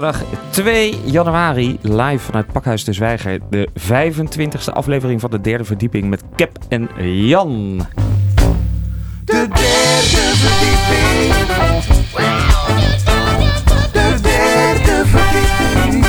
zaterdag 2 januari live vanuit Pakhuis de Zwijger. De 25e aflevering van de derde verdieping met Cap en Jan. De derde verdieping. De derde verdieping.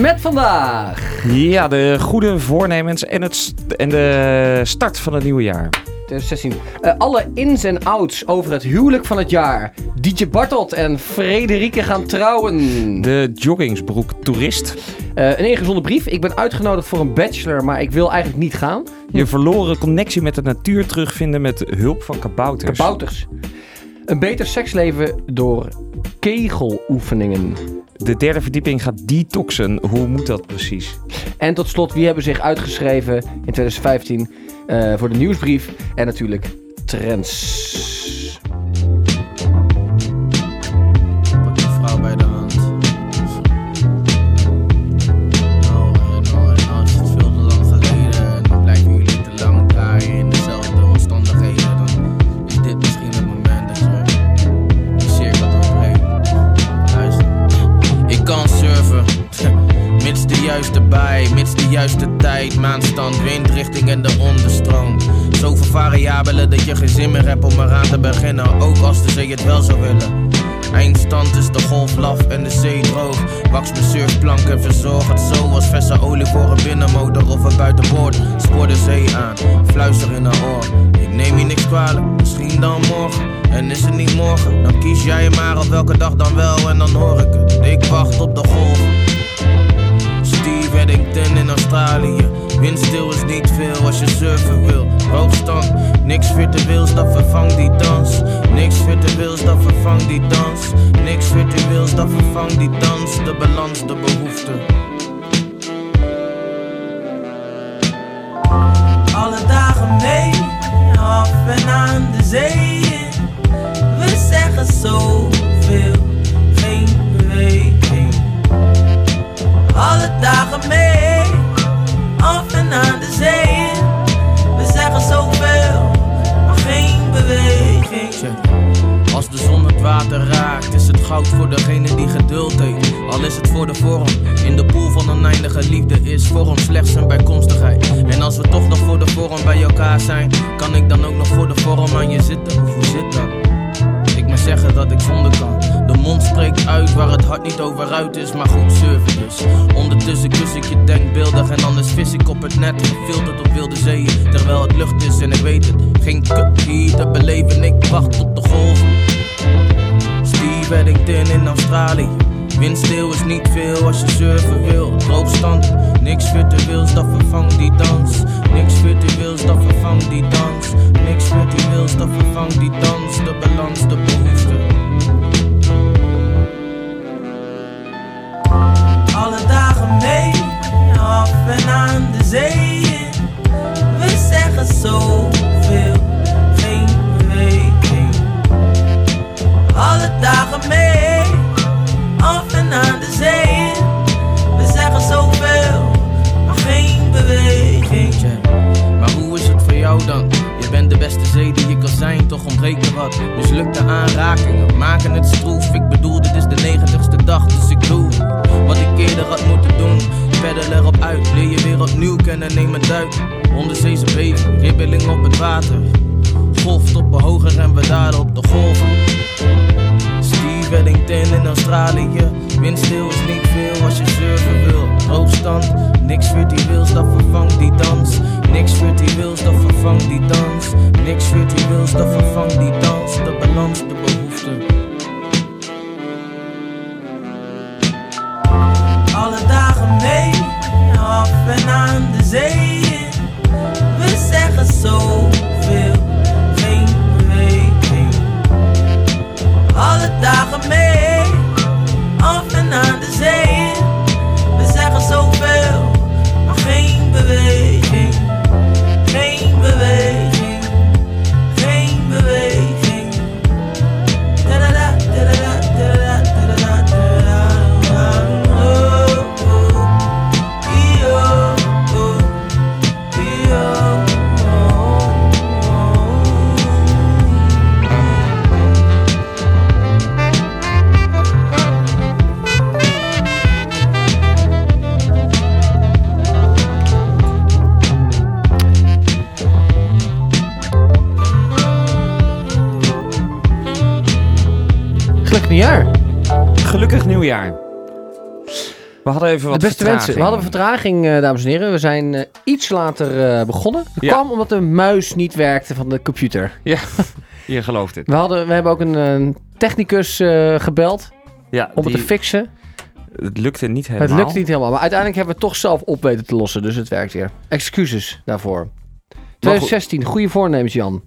Met vandaag, Ja, de goede voornemens en, het st- en de start van het nieuwe jaar. 2016, eh, alle ins en outs over het huwelijk van het jaar. DJ Bartelt en Frederike gaan trouwen. De joggingsbroek toerist. Eh, een ingezonden brief. Ik ben uitgenodigd voor een bachelor, maar ik wil eigenlijk niet gaan. Je verloren connectie met de natuur terugvinden met hulp van kabouters. Kabouters. Een beter seksleven door kegeloefeningen. De derde verdieping gaat detoxen. Hoe moet dat precies? En tot slot, wie hebben zich uitgeschreven in 2015 eh, voor de nieuwsbrief? En natuurlijk trends. Windrichting en de onderstroom. Zoveel variabelen dat je geen zin meer hebt om eraan te beginnen, ook als de zee het wel zou willen. Eindstand is de golf laf en de zee droog. Wax mijn surfplank en verzorg het zo als verse olie voor een binnenmotor of een buitenboord. Spoor de zee aan, fluister in haar oor. Ik neem je niks kwalijk, misschien dan morgen. En is het niet morgen, dan kies jij maar op welke dag dan wel en dan hoor ik het. Ik wacht op de golf. Steve Eddington in Australië. Windstil is niet veel als je surfen wil. Hoogstand, niks virtueels, dat vervangt die dans. Niks virtueels, dat vervangt die dans. Niks virtueels, dat vervangt die dans. De balans, de behoefte. alle dagen mee, af en aan de zee. We zeggen zoveel, geen beweging. Alle dagen mee, af en aan de zee. We zeggen zoveel, maar geen beweging. Als de zon het water raakt, is het goud voor degene die geduld heeft. Al is het voor de vorm. In de pool van oneindige liefde is vorm slechts een bijkomstigheid. En als we toch nog voor de vorm bij elkaar zijn, kan ik dan ook nog voor de vorm aan je zitten? Hoe zit dat? Ik moet zeggen dat ik zonder kan. De mond spreekt uit waar het hart niet over uit is, maar goed surfen dus. Ondertussen kus ik je denkbeeldig en anders vis ik op het net. Gefilterd op wilde zeeën, terwijl het lucht is en ik weet het. Geen kut hier te beleven, ik wacht op de golven. Steve Eddington in Australië. Windstil is niet veel als je surfen wil. Droogstand, niks virtueels dat vervangt die dans. Niks virtueels dat vervangt die dans. Niks virtueels dat vervangt die dans. De balans, de behoefte. Alle dagen mee, af en aan de zee. We zeggen zoveel, geen beweging. Alle dagen mee, af en aan de zee. We zeggen zoveel, maar geen beweging. Maar hoe is het voor jou dan? Je bent de beste zee die je kan zijn, toch ontbreekt er wat. Mislukte aanrakingen maken het stroef. Ik bedoel, dit is de negentigste dag, dus ik doe wat ik eerder had moeten doen. Peddel erop uit, leer je weer opnieuw kennen, neem een duik. Onderzeese beweging, ribbeling op het water. Golftoppen hoger en we daar op de golven. Steve Eddington in Australië. Windstil is niet veel als je surfen wil. Hoogstand, niks virtueels dat vervangt die dans. Niks virtueels dat vervangt die dans. Niks virtueels dat vervangt die dans. De balans, de behoefte. Alle dagen mee, af en aan de zee. We zeggen zoveel, geen. Alle dagen mee, wat de beste vertraging. wensen. We hadden vertraging, eh, dames en heren. We zijn eh, iets later eh, begonnen. Dat Ja. kwam omdat de muis niet werkte van de computer. Je gelooft het. We, hadden, we hebben ook een technicus gebeld Ja, om het te fixen. het lukte niet helemaal. Het lukte niet helemaal. Maar uiteindelijk hebben we het toch zelf op weten te lossen. Dus het werkt weer. Excuses daarvoor. 2016, goede voornemens Jan.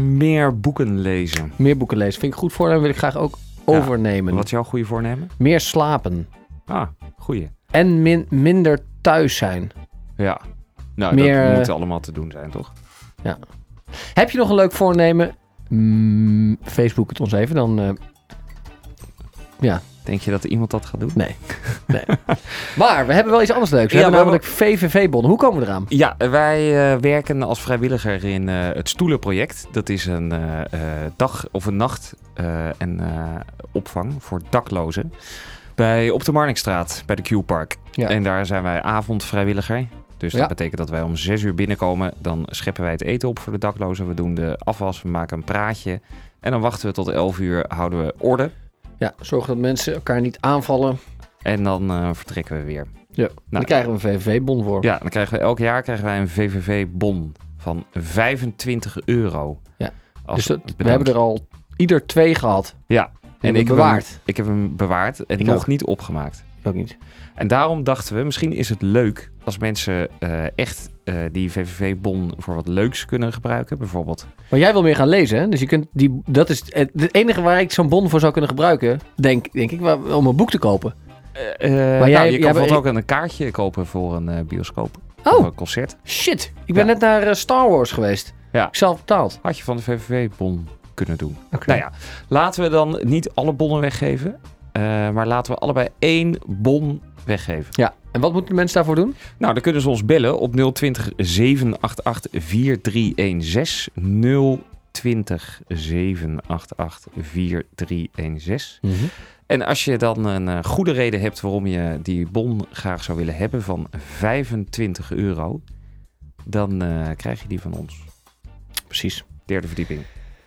Meer boeken lezen. Meer boeken lezen. Vind ik een goed voornemen. Wil ik graag ook Ja. overnemen. Wat is jouw goede voornemen? Meer slapen. Ah, goeie. En min- minder thuis zijn. Ja. Nou, Meer, dat eh, moet allemaal te doen zijn, toch? Heb je nog een leuk voornemen? Mm, Facebook het ons even. Dan eh, Denk je dat iemand dat gaat doen? Nee. nee. maar we hebben wel iets anders leuks. We Ja, hebben namelijk VVV-bon. Hoe komen we eraan? Ja, wij eh, werken als vrijwilliger in eh, het Stoelenproject. Dat is een eh, eh, dag of een nacht eh, en eh, opvang voor daklozen. Bij, op de Marnixstraat, bij de Q-Park. Ja. En daar zijn wij avondvrijwilliger. Dus dat Ja. betekent dat wij om zes uur binnenkomen. Dan scheppen wij het eten op voor de daklozen. We doen de afwas, we maken een praatje. En dan wachten we tot elf uur, houden we orde. Ja, zorg dat mensen elkaar niet aanvallen. En dan eh, vertrekken we weer. Ja. Dan krijgen we een VVV-bon voor. Ja, dan krijgen we elk jaar krijgen wij een VVV-bon van 25 euro. Ja, Als dus dat- we hebben er al ieder twee gehad. Ja, En ik ik heb, bewaard. hem, ik heb hem bewaard en Ik nog ook. niet opgemaakt. Ik ook niet. En daarom dachten we, misschien is het leuk als mensen eh, echt eh, die VVV-bon voor wat leuks kunnen gebruiken. Bijvoorbeeld. Maar jij wil meer gaan lezen, hè? Dus je kunt die, dat is het, enige waar ik zo'n bon voor zou kunnen gebruiken, denk, denk ik, om een boek te kopen. maar jij- je jij kan bijvoorbeeld ook een kaartje kopen voor een eh, bioscoop. Of Oh, een concert. shit. Ik ben Ja. net naar eh, Star Wars geweest. Ja. Ik zelf betaald. Had je van de VVV-bon kunnen doen. Nou ja, laten we dan niet alle bonnen weggeven. eh, maar laten we allebei één bon weggeven. Ja. En wat moeten de mensen daarvoor doen? Nou, dan kunnen ze ons bellen op 020 788 4316. 020 788 4316. En als je dan een eh, goede reden hebt waarom je die bon graag zou willen hebben van 25 euro, dan eh, krijg je die van ons. Precies. Derde verdieping.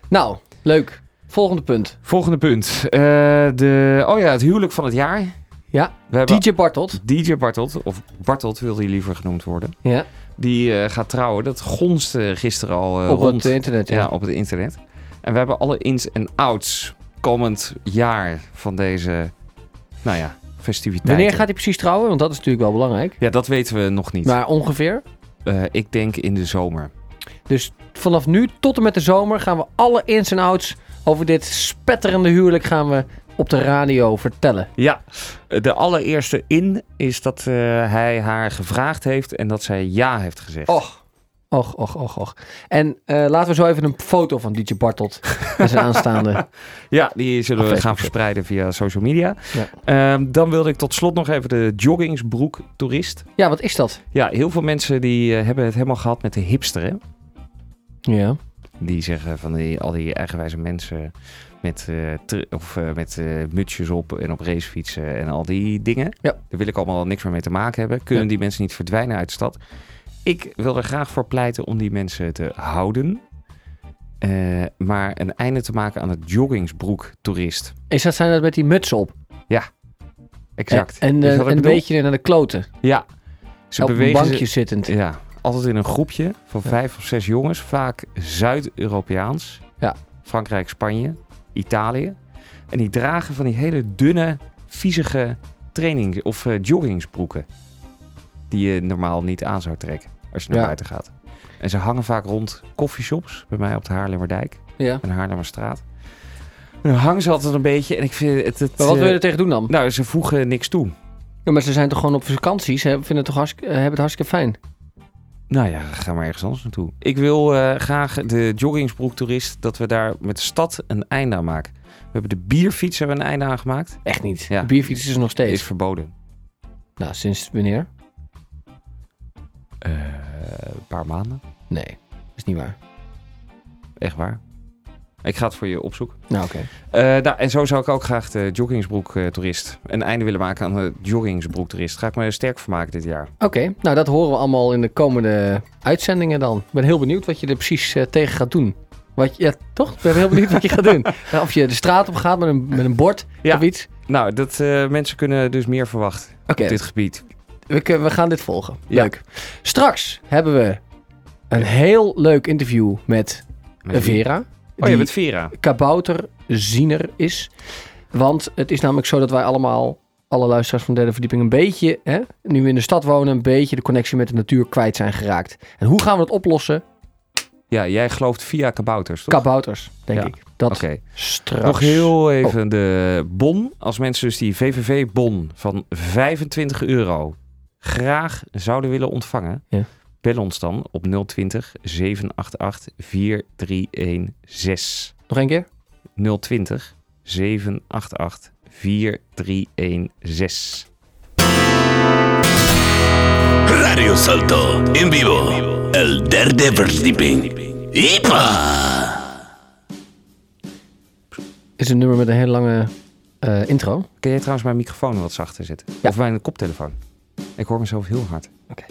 Nou, leuk. Volgende punt. Volgende punt. Eh, de, oh ja, het huwelijk van het jaar. Ja. We hebben DJ Bartelt. DJ Bartelt, of Bartelt wil hij liever genoemd worden. Ja. Die eh, gaat trouwen. Dat gonste gisteren al eh, Op rond. het internet. Ja. ja, op het internet. En we hebben alle ins en outs komend jaar van deze, nou ja, festiviteiten. Wanneer gaat hij precies trouwen? Want dat is natuurlijk wel belangrijk. Ja, dat weten we nog niet. Maar ongeveer. Ik denk in de zomer. Dus vanaf nu tot en met de zomer gaan we alle ins en outs over dit spetterende huwelijk gaan we op de radio vertellen. Ja, de allereerste in is dat eh, hij haar gevraagd heeft en dat zij ja heeft gezegd. Och. Och, och, och, och. En eh, laten we zo even een foto van DJ Bartelt en zijn aanstaande. Ja, die zullen we gaan verspreiden via social media. Ja. Ehm, dan wilde ik tot slot nog even de joggingsbroek toerist. Ja, wat is dat? Ja, heel veel mensen die eh, hebben het helemaal gehad met de hipster, hè? Ja. Die zeggen van die, al die eigenwijze mensen met, eh, of, eh, met eh, mutsjes op en op racefietsen en al die dingen. Ja. Daar wil ik allemaal niks meer mee te maken hebben. Kunnen Ja. die mensen niet verdwijnen uit de stad? Ik wil er graag voor pleiten om die mensen te houden. Maar een einde te maken aan het joggingsbroek toerist. Is dat zijn dat met die muts op? Exact. En, een beetje naar de kloten. Ja. Ze op een bankje zittend. Ja, altijd in een groepje van Ja. vijf of zes jongens, vaak Zuid-Europeaans. Ja. Frankrijk, Spanje, Italië. En die dragen van die hele dunne, viezige training- of eh, joggingsbroeken. Die je normaal niet aan zou trekken als je naar Ja. buiten gaat. En ze hangen vaak rond coffeeshops, bij mij op de Haarlemmerdijk Ja. en Haarlemmerstraat. En dan hangen ze altijd een beetje en ik vind het... het Maar wat wil je eh, er tegen doen dan? Nou, ze voegen niks toe. Ja, maar ze zijn toch gewoon op vakantie? Ze vinden het toch hartstikke, eh, hebben het hartstikke fijn. Nou ja, ga maar ergens anders naartoe. Ik wil eh, graag de joggingsbroektoerist dat we daar met de stad een einde aan maken. We hebben de bierfiets hebben we een einde aan gemaakt. Echt niet. Ja. De bierfiets is nog steeds. Is verboden. Nou, sinds wanneer? Eh, een paar maanden. Nee, is niet waar. Echt waar. Ik ga het voor je opzoeken. Nou, oké. Eh, nou, en zo zou ik ook graag de joggingsbroektoerist een einde willen maken aan de joggingsbroektoerist. Ga ik me sterk voor maken dit jaar. Oké, nou dat horen we allemaal in de komende uitzendingen dan. Ik ben heel benieuwd wat je er precies eh, tegen gaat doen. Wat, je- ja, toch? Ik ben heel benieuwd wat je gaat doen. Of je de straat op gaat met een, met een bord Ja. of iets. Nou, dat, eh, mensen kunnen dus meer verwachten op dit gebied. we, we gaan dit volgen. Ja. Leuk. Straks hebben we een heel leuk interview met? Vera. Oh, je bent Vera. kabouterziener is. Want het is namelijk zo dat wij allemaal, alle luisteraars van de derde verdieping, een beetje, hè, nu we in de stad wonen, een beetje de connectie met de natuur kwijt zijn geraakt. En hoe gaan we dat oplossen? Ja, jij gelooft via kabouters, toch? Kabouters, denk Ja. ik. Dat Oké. straks. Nog heel even de bon. Als mensen dus die VVV-bon van 25 euro graag zouden willen ontvangen, Ja. Bel ons dan op 020 788 4316. Nog één keer? 020 788 4316. Radio Salto en vivo. El derde verdieping. ¡Ipa! Is een nummer met een hele lange eh, intro. Kun jij trouwens mijn microfoon wat zachter zetten? Ja. Of mijn koptelefoon? Ik hoor mezelf heel hard. Oké,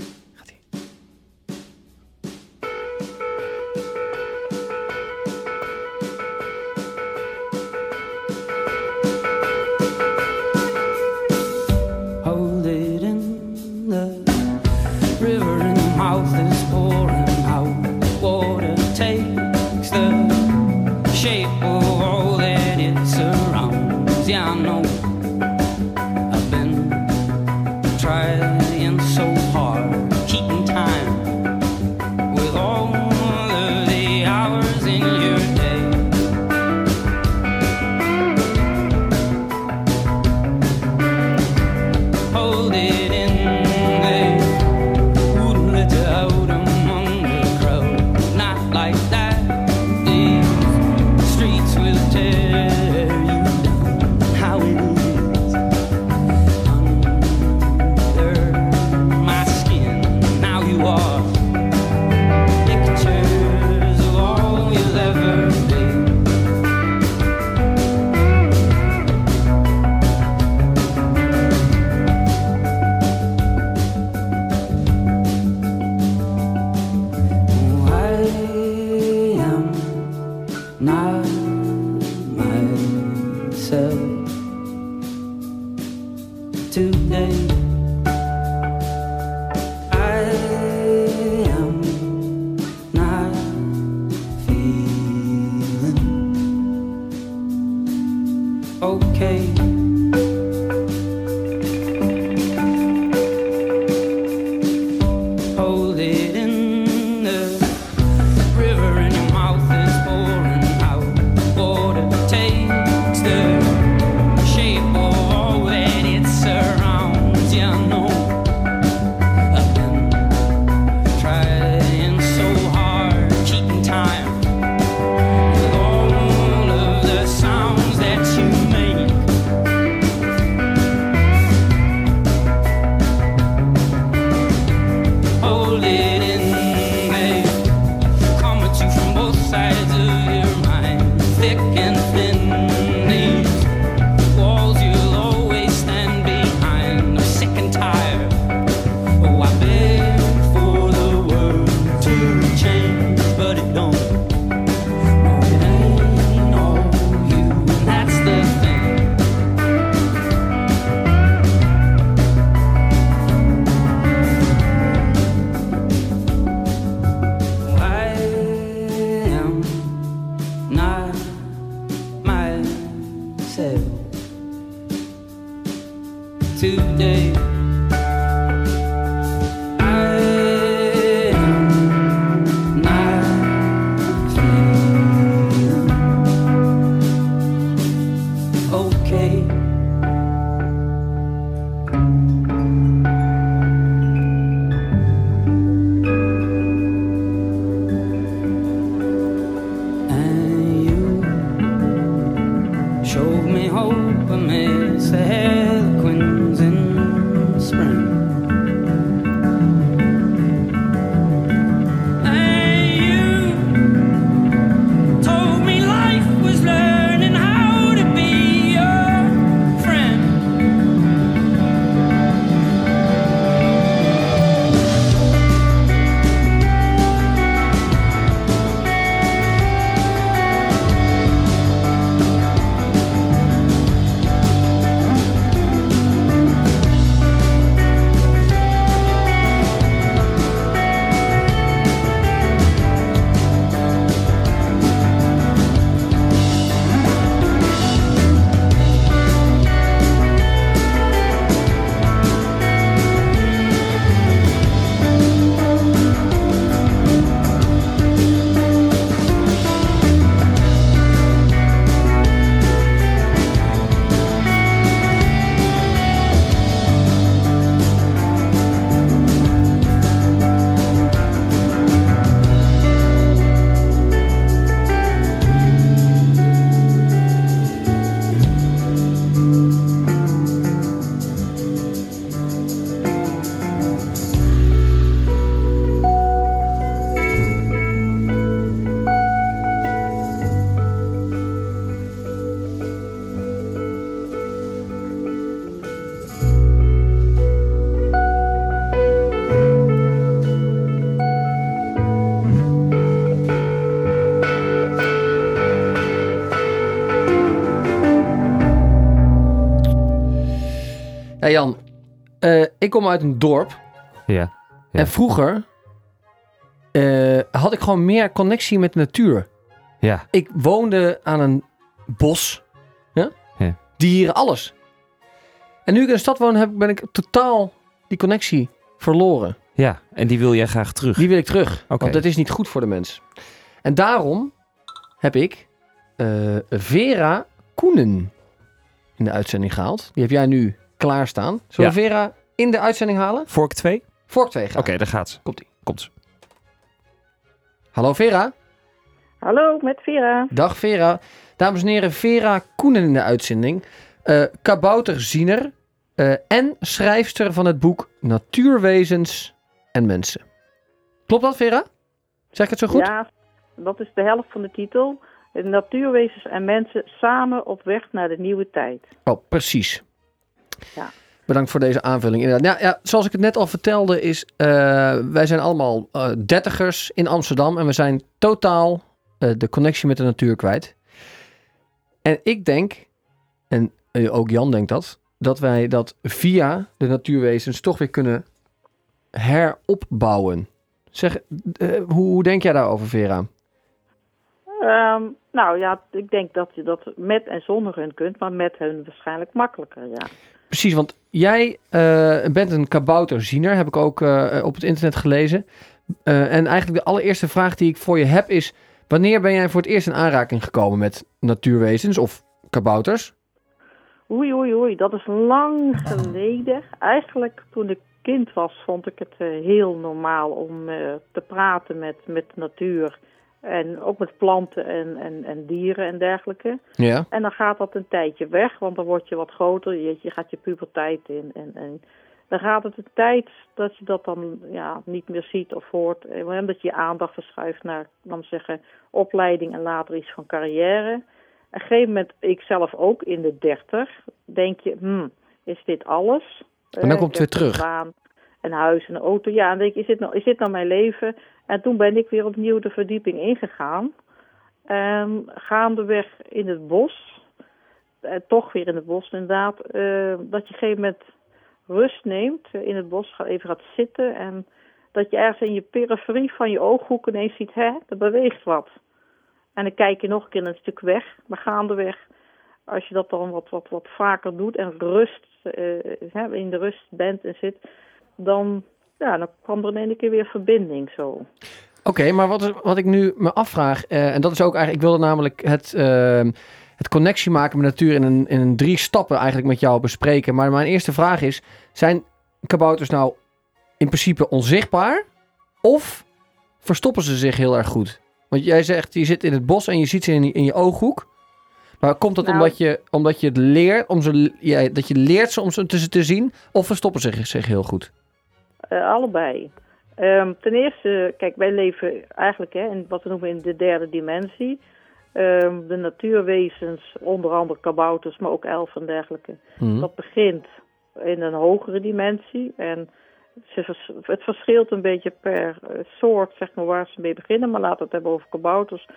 Ja, Jan. eh, ik kom uit een dorp. Ja. Ja. En vroeger eh, had ik gewoon meer connectie met de natuur. Ja. Ik woonde aan een bos. Ja? Ja. Dieren, alles. En nu ik in de stad woon, heb, ben ik totaal die connectie verloren. Ja. En die wil jij graag terug. Die wil ik terug. Oké. Want dat is niet goed voor de mens. En daarom heb ik eh, Vera Koenen in de uitzending gehaald. Die heb jij nu klaarstaan. Zullen we Vera in de uitzending halen? Vork 2? Vork 2 gaan. Oké, daar gaat ze. Komt-ie. Komt ze. Hallo Vera. Hallo, met Vera. Dag Vera. Dames en heren, Vera Koenen in de uitzending. Eh kabouterziener eh, en schrijfster van het boek Natuurwezens en Mensen. Klopt dat Vera? Zeg ik het zo goed? Ja, dat is de helft van de titel. Natuurwezens en mensen samen op weg naar de nieuwe tijd. Oh, precies. Ja. Bedankt voor deze aanvulling. Inderdaad. Ja, ja, zoals ik het net al vertelde, is eh, wij zijn allemaal eh, dertigers in Amsterdam en we zijn totaal eh, de connectie met de natuur kwijt. En ik denk, en ook Jan denkt dat, dat wij dat via de natuurwezens toch weer kunnen heropbouwen. Zeg, hoe, hoe denk jij daarover, Vera? Ehm, nou ja, ik denk dat je dat met en zonder hun kunt, maar met hun waarschijnlijk makkelijker, ja. Precies, want jij eh, bent een kabouterziener, heb ik ook eh, op het internet gelezen. Eh, en eigenlijk de allereerste vraag die ik voor je heb is... wanneer ben jij voor het eerst in aanraking gekomen met natuurwezens of kabouters? Oei, oei, oei, dat is lang geleden. Eigenlijk toen ik kind was, vond ik het heel normaal om te praten met, met de natuur. En ook met planten en, en, en dieren en dergelijke. Ja. En dan gaat dat een tijdje weg, want dan word je wat groter. Je, je gaat je puberteit in. En, en dan gaat het een tijd dat je dat dan ja, niet meer ziet of hoort. En dat je je aandacht verschuift naar, laten we zeggen, opleiding en later iets van carrière. Op een gegeven moment, ik zelf ook in de dertig, denk je, hmm, is dit alles? En dan Eh, komt het weer terug. Een baan, een huis, een auto. Ja, en denk ik, is dit, nou, is dit nou mijn leven? En toen ben ik weer opnieuw de verdieping ingegaan. En gaandeweg in het bos, eh, toch weer in het bos inderdaad, eh, dat je gegeven moment rust neemt eh, in het bos, even gaat zitten en dat je ergens in je periferie van je ooghoek ineens ziet, hè, er beweegt wat. En dan kijk je nog een keer een stuk weg, maar gaandeweg, als je dat dan wat, wat, wat vaker doet en rust, eh, in de rust bent en zit, dan, ja, dan kwam er in één keer weer verbinding zo. Oké, maar wat, wat ik nu me afvraag, eh, en dat is ook eigenlijk, ik wilde namelijk het, eh, het connectie maken met natuur in een, in een drie stappen eigenlijk met jou bespreken. Maar mijn eerste vraag is, zijn kabouters nou in principe onzichtbaar? Of verstoppen ze zich heel erg goed? Want jij zegt, je zit in het bos en je ziet ze in, je- in je ooghoek. Maar komt dat Nou- omdat, je, omdat je het leert, om ze, ja, dat je leert ze om ze te, te zien? Of verstoppen ze zich, zich heel goed? Eh, allebei. Ehm, ten eerste, kijk, wij leven eigenlijk hè, in wat we noemen in de derde dimensie. Ehm, de natuurwezens, onder andere kabouters, maar ook elfen en dergelijke. Mhm. Dat begint in een hogere dimensie. En het verschilt een beetje per eh, soort, zeg maar, waar ze mee beginnen. Maar laten we het hebben over kabouters.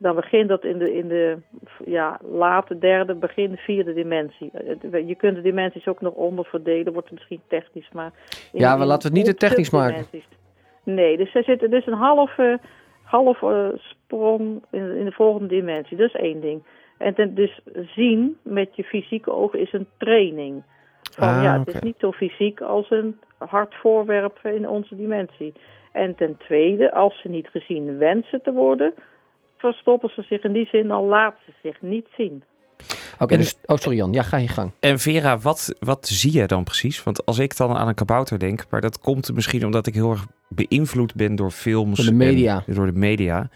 Dan begint dat in de, in de ja, late derde, begin vierde dimensie. Eh, Je kunt de dimensies ook nog onderverdelen, wordt misschien technisch, maar... Ja, maar in laten we het niet te technisch maken. Nee, dus er zit dus een halve, halve sprong in, in de volgende dimensie. Dat is één ding. En ten, dus zien met je fysieke ogen is een training. Van, Ah, ja, het is niet zo fysiek als een hard voorwerp in onze dimensie. En ten tweede, als ze niet gezien wensen te worden, verstoppen ze zich in die zin al laten ze zich niet zien. Oké, dus, oh sorry Jan, ja, ga je gang. En Vera, wat, wat zie je dan precies? Want als ik dan aan een kabouter denk, maar dat komt misschien omdat ik heel erg beïnvloed ben door films. Door de media. en door de media.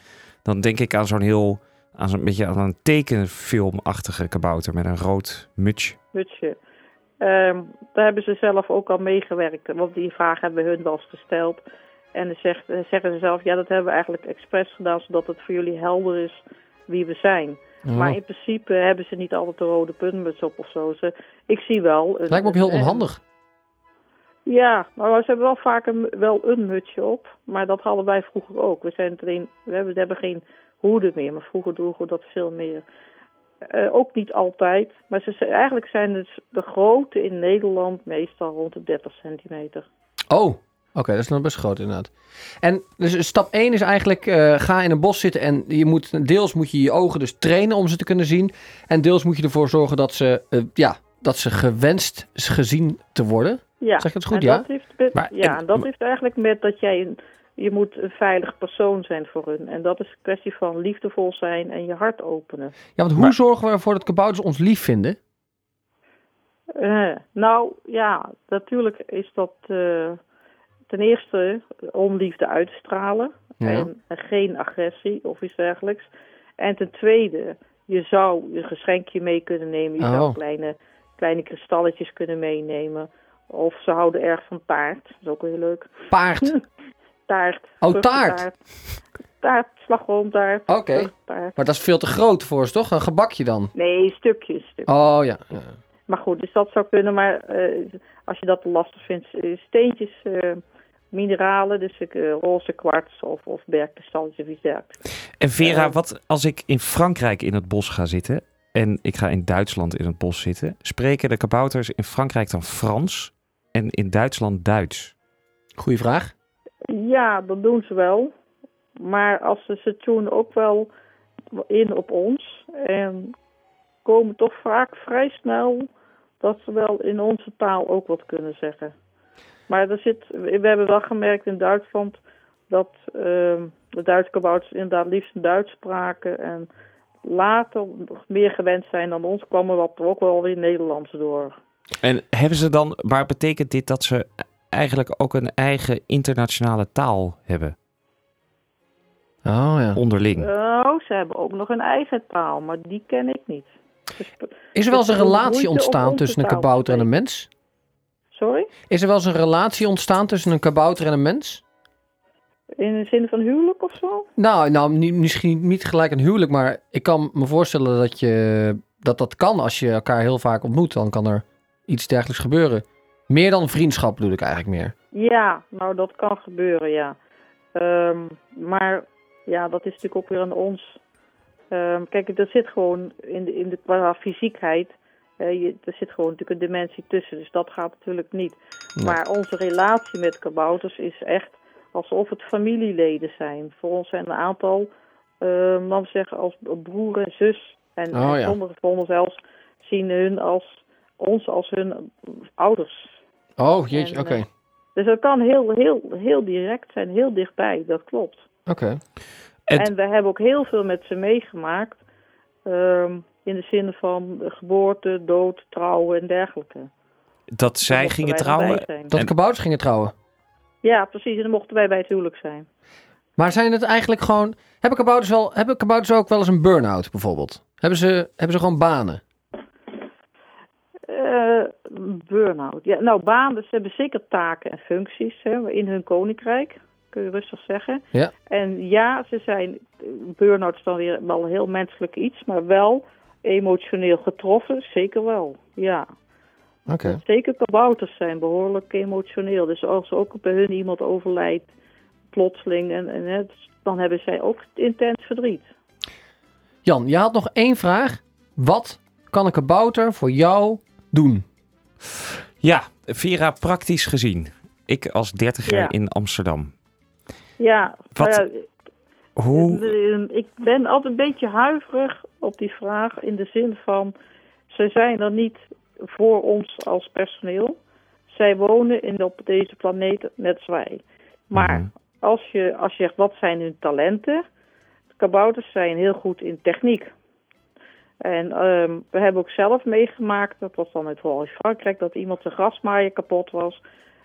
Dan denk ik aan zo'n heel, aan zo'n beetje aan een tekenfilmachtige kabouter met een rood mutsje. Mutsje. Ehm, daar hebben ze zelf ook al meegewerkt. Want die vraag hebben hun wel eens gesteld. En dan zegt, zeggen ze zelf, ja dat hebben we eigenlijk expres gedaan... zodat het voor jullie helder is wie we zijn. Oh. Maar in principe hebben ze niet altijd de rode puntmuts op of zo. Ze, ik zie wel... Een, Lijkt me ook heel onhandig. Ja, maar ze hebben wel vaak een, wel een mutsje op. Maar dat hadden wij vroeger ook. We, zijn alleen, we, hebben, we hebben geen hoeden meer, maar vroeger droegen we dat veel meer. Eh, ook niet altijd. Maar ze, eigenlijk zijn dus de grote in Nederland meestal rond de 30 centimeter. Oh, oké, dat is nog best groot inderdaad. En dus stap 1 is eigenlijk, eh, ga in een bos zitten en je moet, deels moet je je ogen dus trainen om ze te kunnen zien. En deels moet je ervoor zorgen dat ze, eh, ja, dat ze gewenst gezien te worden. Ja, Zeg ik het goed, en ja? Dat heeft met, Maar- ja, en- en dat heeft eigenlijk met dat jij een, je moet een veilig persoon zijn voor hun. En dat is een kwestie van liefdevol zijn en je hart openen. Ja, want hoe Maar- zorgen we ervoor dat kabouters ons lief vinden? Eh, nou ja, natuurlijk is dat eh, ten eerste onliefde uitstralen Ja. en, en geen agressie of iets dergelijks. En ten tweede, je zou een geschenkje mee kunnen nemen. Je Oh. zou kleine, kleine kristalletjes kunnen meenemen. Of ze houden erg van taart. Dat is ook heel leuk. Paard. Taart. Oh, taart. Taart, slagroomtaart. Oké. Maar dat is veel te groot voor ze, toch? Een gebakje dan? Nee, stukjes. stukjes. Oh ja. ja. Maar goed, dus dat zou kunnen. Maar eh, als je dat te lastig vindt, eh, steentjes, eh, mineralen, dus eh, roze kwarts of, of bergkristalletjes of iets dergelijks. En Vera, Eh. wat als ik in Frankrijk in het bos ga zitten en ik ga in Duitsland in het bos zitten, spreken de kabouters in Frankrijk dan Frans en in Duitsland Duits? Goeie vraag. Ja, dat doen ze wel. Maar als ze, ze tunen ook wel in op ons. En komen toch vaak vrij snel dat ze wel in onze taal ook wat kunnen zeggen. Maar er zit, we hebben wel gemerkt in Duitsland dat ehm, de Duitse kabouters inderdaad liefst Duits spraken. En later nog meer gewend zijn dan ons, kwamen wat ook wel weer Nederlands door. En hebben ze dan, maar betekent dit dat ze eigenlijk ook een eigen internationale taal hebben Oh ja. onderling? Oh, ze hebben ook nog een eigen taal, maar die ken ik niet. Dus- Is er wel eens een relatie ontstaan tussen een kabouter en een mens? Sorry? Is er wel eens een relatie ontstaan tussen een kabouter en een mens? In de zin van huwelijk of zo? Nou, nou misschien niet gelijk een huwelijk, maar ik kan me voorstellen dat, je, dat dat kan als je elkaar heel vaak ontmoet. Dan kan er iets dergelijks gebeuren. Meer dan vriendschap bedoel ik eigenlijk meer. Ja, nou dat kan gebeuren, ja. Ehm, maar ja, dat is natuurlijk ook weer aan ons. Ehm, kijk, er zit gewoon in de, in de qua fysiekheid, eh, je, er zit gewoon natuurlijk een dimensie tussen. Dus dat gaat natuurlijk niet. Nee. Maar onze relatie met kabouters is echt alsof het familieleden zijn. Voor ons zijn een aantal, ehm laten we zeggen, als broer en zus. En, Oh, en ja. sommigen van ons zelfs zien hun als, ons als hun ouders. Oh, jeetje, En, oké. eh, Dus dat kan heel, heel, heel direct zijn, heel dichtbij, dat klopt. Oké. En we hebben ook heel veel met ze meegemaakt. ehm, in de zin van de geboorte, dood, trouwen en dergelijke. Dat zij gingen trouwen? Dat En- kabouters gingen trouwen. Ja, precies. En dan mochten wij bij het huwelijk zijn. Maar zijn het eigenlijk gewoon... Hebben kabouters, wel, hebben kabouters ook wel eens een burn-out bijvoorbeeld? Hebben ze, hebben ze gewoon banen? Eh burn-out. Ja, nou, banen, ze hebben zeker taken en functies hè, in hun koninkrijk. Kun je rustig zeggen. Ja. En ja, ze zijn, burn-out is dan weer wel een heel menselijk iets, maar wel emotioneel getroffen, zeker wel. Ja. Oké. Zeker kabouters zijn behoorlijk emotioneel. Dus als ook bij hun iemand overlijdt, plotseling, en, en, hè, dan hebben zij ook intens verdriet. Jan, je had nog één vraag. Wat kan een kabouter voor jou doen? Ja, Vera, praktisch gezien. Ik als dertiger Ja. in Amsterdam. Ja, Wat- nou ja, Hoe? Eh, Ik ben altijd een beetje huiverig op die vraag in de zin van ze zijn er niet voor ons als personeel. Zij wonen in, op deze planeet net als wij. Maar Mhm. als, je, als je zegt wat zijn hun talenten, kabouters zijn heel goed in techniek. En ehm, we hebben ook zelf meegemaakt, dat was dan het vooral in Frankrijk, dat iemand zijn grasmaaier kapot was.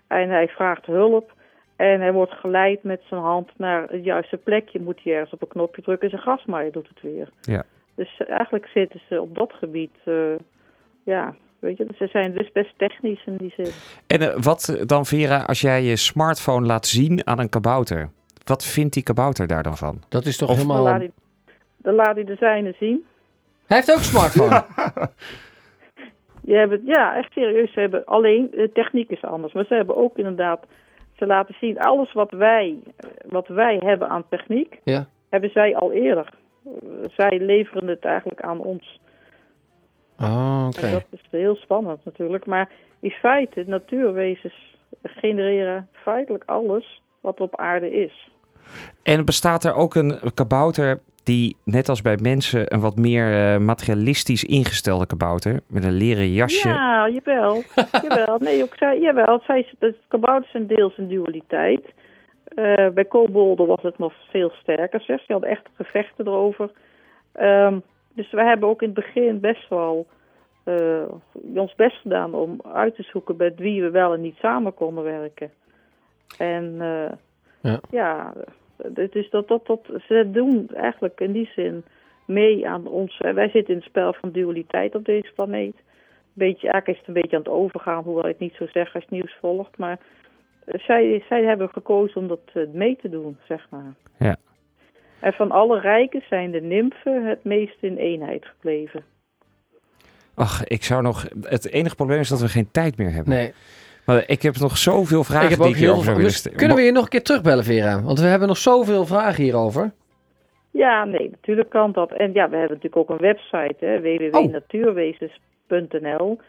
En hij vraagt hulp. En hij wordt geleid met zijn hand naar het juiste plekje. Moet hij ergens op een knopje drukken en zijn grasmaaier doet het weer. Ja. Dus eh, eigenlijk zitten ze op dat gebied, eh, ja, weet je, ze zijn dus best technisch in die zin. En eh, wat dan, Vera, als jij je smartphone laat zien aan een kabouter? Wat vindt die kabouter daar dan van? Dat is toch Of- Dan helemaal... laat, hij, dan laat hij de zijne zien. Hij heeft ook een smartphone. Je hebt, het- ja, echt serieus. Ze hebben alleen, de techniek is anders. Maar ze hebben ook inderdaad, ze laten zien, alles wat wij, wat wij hebben aan techniek, Ja. hebben zij al eerder. Zij leveren het eigenlijk aan ons. Oh, oké. Dat is heel spannend natuurlijk. Maar in feite, natuurwezens genereren feitelijk alles wat op aarde is. En bestaat er ook een kabouter die, net als bij mensen, een wat meer eh, materialistisch ingestelde kabouter met een leren jasje? Ja, jawel. jawel. Nee, ook zij, jawel. Zij, het kabouters zijn deels een dualiteit. Eh, bij kobolden was het nog veel sterker, zeg. Die hadden echt gevechten erover. Ehm, dus we hebben ook in het begin best wel eh, ons best gedaan om uit te zoeken met wie we wel en niet samen konden werken. En eh, Ja. ja, is dat, dat, dat, ze doen eigenlijk in die zin mee aan ons. Wij zitten in het spel van dualiteit op deze planeet. Beetje, eigenlijk is het een beetje aan het overgaan, hoewel ik het niet zo zeg als het nieuws volgt. Maar zij, zij hebben gekozen om dat eh, mee te doen, zeg maar. Ja. En van alle rijken zijn de nymfen het meest in eenheid gebleven. Ach, ik zou nog... Het enige probleem is dat we geen tijd meer hebben. Nee, Maar ik heb nog zoveel vragen ik heb die ook heel veel... Dus kunnen we je nog een keer terugbellen, Vera? Want we hebben nog zoveel vragen hierover. Ja, nee, natuurlijk kan dat. En ja, we hebben natuurlijk ook een website, hè, www.natuurwezens.nl.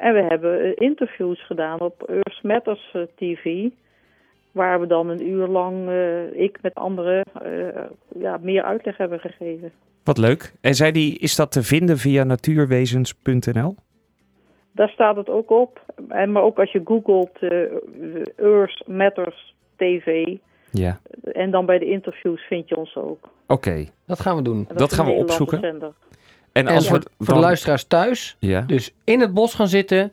En we hebben eh, interviews gedaan op Earth Matters eh, TV. Waar we dan een uur lang, eh, ik met anderen, eh, ja, meer uitleg hebben gegeven. Wat leuk. En zei die, is dat te vinden via natuurwezens.nl? Daar staat het ook op. En, maar ook als je googelt eh Earth Matters TV. Ja. En dan bij de interviews vind je ons ook. Oké. Dat gaan we doen. En Dat gaan we opzoeken. zender. En En als voor, we voor de luisteraars thuis, Ja. dus in het bos gaan zitten,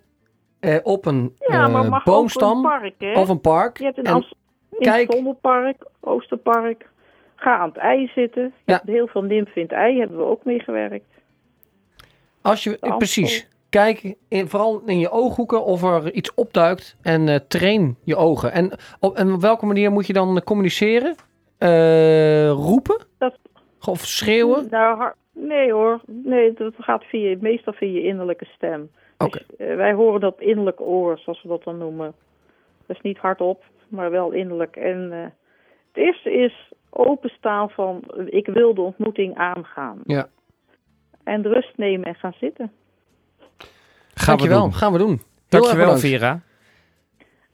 eh, op een Ja, eh, maar mag ook boomstam een park, of een park. Je hebt in, En Amst- in kijk- het Vondelpark, Oosterpark. Ga aan het ei zitten. Je Ja. hebt heel veel nymfen in het ei, hebben we ook meegewerkt. Als je, precies. Kijk in, vooral in je ooghoeken of er iets opduikt en eh, train je ogen. En op, en op welke manier moet je dan communiceren? Eh, roepen? Dat- Of schreeuwen? Nou, nee hoor. Nee, dat gaat via, meestal via je innerlijke stem. Oké. Dus, eh, wij horen dat innerlijk oor, zoals we dat dan noemen. Dat is niet hardop, maar wel innerlijk. En eh, het eerste is openstaan van, ik wil de ontmoeting aangaan. Ja. En de rust nemen en gaan zitten. Gaan we Dankjewel, doen. gaan we doen. Dankjewel. Vera.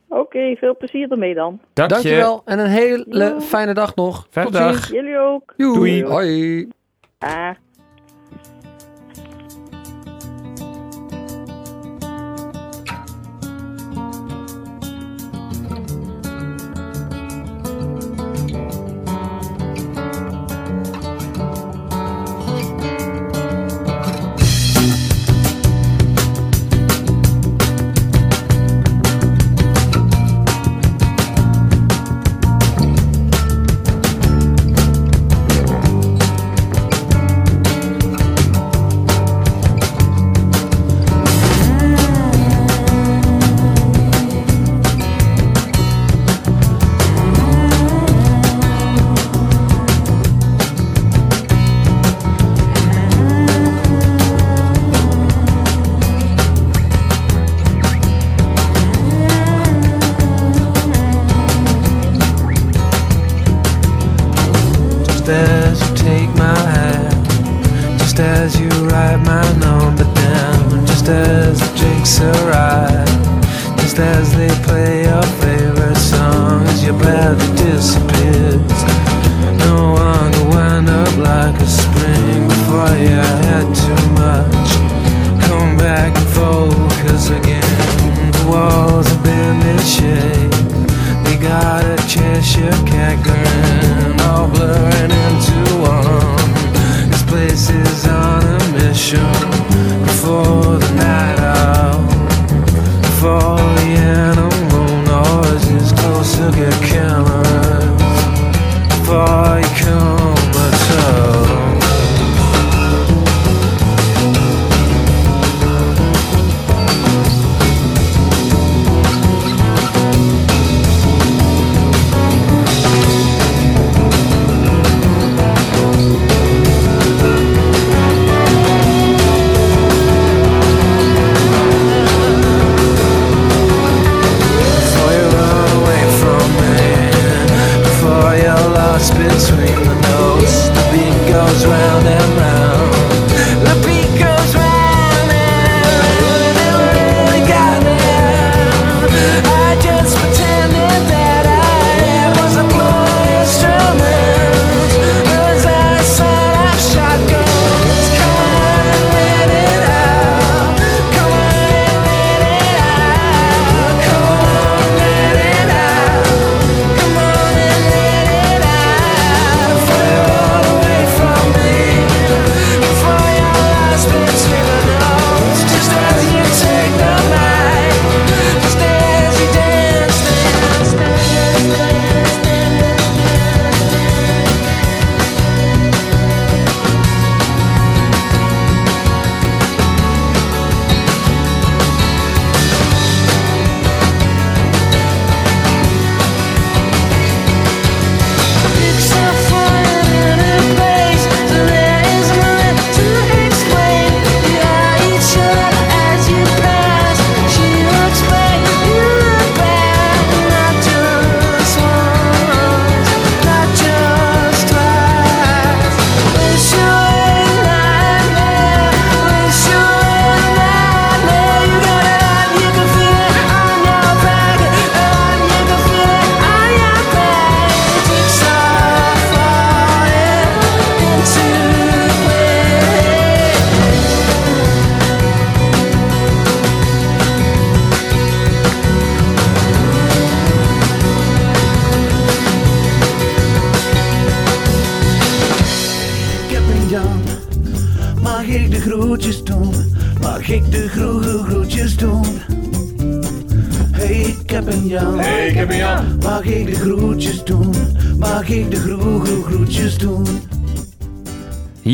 Oké, veel plezier ermee dan. Dank je. Dankjewel en een hele fijne dag nog. Fijne Tot dag. ziens. Jullie ook. Joe. Doei. Hoi. Ah.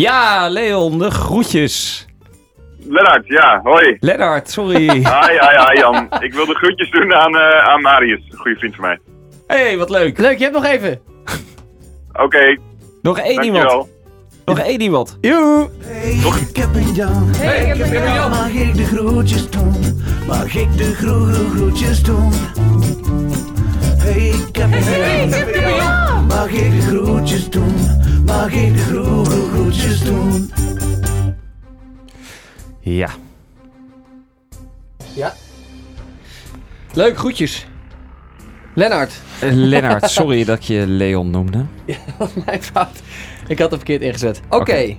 Ja, Leon, de groetjes. Lennart, ja, hoi. Lennart, sorry. Hi, hi, hi Jan. Ik wil de groetjes doen aan, eh, aan Marius, een goede vriend van mij. hey, wat leuk. Leuk, je hebt nog even. Oké, Nog één iemand. dankjewel. Nog één iemand. Joe. Hey, ik heb een Jan. Hey, ik heb een Jan. Mag ik de groetjes doen? Mag ik de groe, groe, groetjes doen? Hey, ik heb een Jan. Mag ik de groetjes doen? Mag ik groetjes doen? Ja. Ja. Leuk, groetjes. Lennart. Eh, Lennart, sorry dat ik je Leon noemde. Mijn fout. Ik had het verkeerd ingezet. Oké. Oké.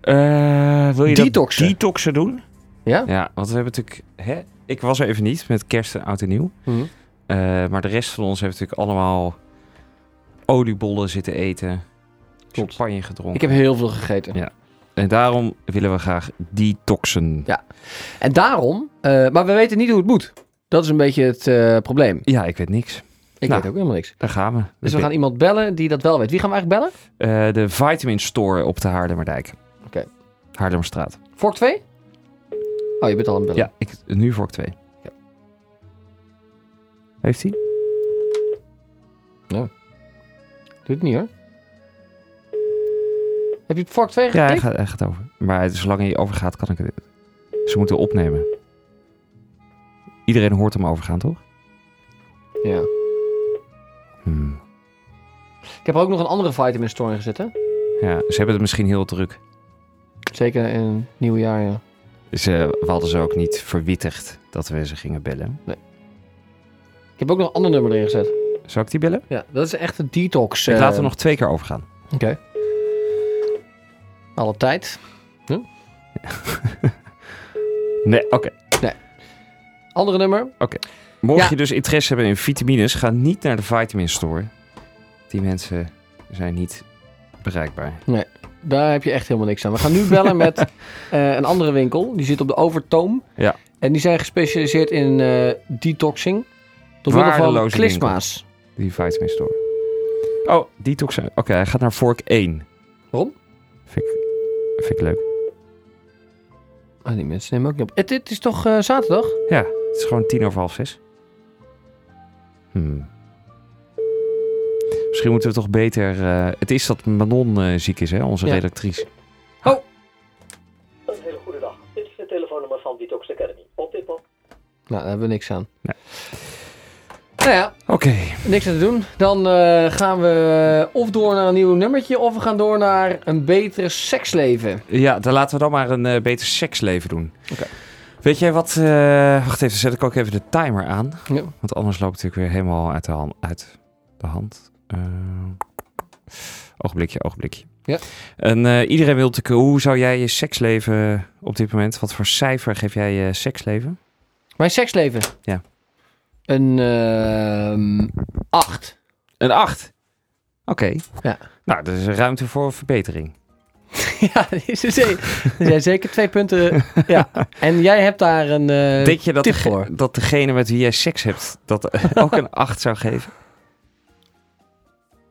Eh, wil je Detoxen. dat detoxen doen? Ja? Ja, want we hebben natuurlijk... Hè, ik was er even niet met kerst en oud en nieuw. Mhm. Eh, maar de rest van ons heeft natuurlijk allemaal oliebollen zitten eten. Klopt. Champagne gedronken. Ik heb heel veel gegeten. Ja. En daarom willen we graag detoxen. Ja. En daarom, eh, maar we weten niet hoe het moet. Dat is een beetje het eh, probleem. Ja, ik weet niks. Ik Nou. weet ook helemaal niks. Daar gaan we. Dus we gaan iemand bellen die dat wel weet. Wie gaan we eigenlijk bellen? Eh, de Vitamin Store op de Haarlemmerdijk. Oké. Haarlemmerstraat. Vork 2? Oh, je bent al aan het bellen. Ja, ik, nu ik twee. Ja. Heeft hij? Doe het niet hoor. Heb je het vork 2 Ja, hij getikt? gaat, hij gaat over. Maar zolang hij overgaat, kan ik het. Ze moeten opnemen. Iedereen hoort hem overgaan, toch? Ja. Hmm. Ik heb er ook nog een andere store in gezet, hè? Ja, ze hebben het misschien heel druk. Zeker in het nieuwe jaar, ja. Eh, we hadden ze ook niet verwittigd dat we ze gingen bellen. Ik heb ook nog een ander nummer erin gezet. Zou ik die bellen? Ja, dat is echt een detox. Ik eh, laat er nog twee keer overgaan. Oké. Alle tijd. Nee, oké. Andere nummer. Mocht Ja. je dus interesse hebben in vitamines, ga niet naar de Vitamin Store. Die mensen zijn niet bereikbaar. Daar heb je echt helemaal niks aan. We gaan nu bellen met eh, een andere winkel. Die zit op de Overtoom. Ja. En die zijn gespecialiseerd in eh, detoxing. Door middel van klisma's. Die Vitamin Store. Oh, detox. Oké, hij gaat naar vork 1. Waarom? Vind ik, vind ik leuk. Ah, die mensen nemen ook niet op. Het, het is toch eh, zaterdag? Ja, het is gewoon tien over half zes. Hmm. Misschien moeten we toch beter... eh, het is dat Manon eh, ziek is, hè? Onze Ja. redactrice. Oh. Een hele goede dag. Dit is het telefoonnummer van Detox Academy. Op dit moment. Nou, daar hebben we niks aan. Nee. Nou ja, Oké. niks aan te doen. Dan eh, gaan we of door naar een nieuw nummertje... of we gaan door naar een betere seksleven. Ja, dan laten we dan maar een eh, beter seksleven doen. Oké. Weet jij wat... eh, wacht even, zet ik ook even de timer aan. Ja. Want anders loopt het natuurlijk weer helemaal uit de hand. Uit de hand. Ogenblikje, ogenblikje. Ja. En iedereen wil natuurlijk... Hoe zou jij je seksleven op dit moment... Wat voor cijfer geef jij je seksleven? Mijn seksleven? Ja. Een ehm 8. Een 8. Oké. Ja. Nou, er is ruimte voor verbetering. ja, er is er zeker- er zijn zeker twee punten. ja. En jij hebt daar een eh, Denk je dat, tip voor. dat degene met wie jij seks hebt... dat ook een 8 zou geven?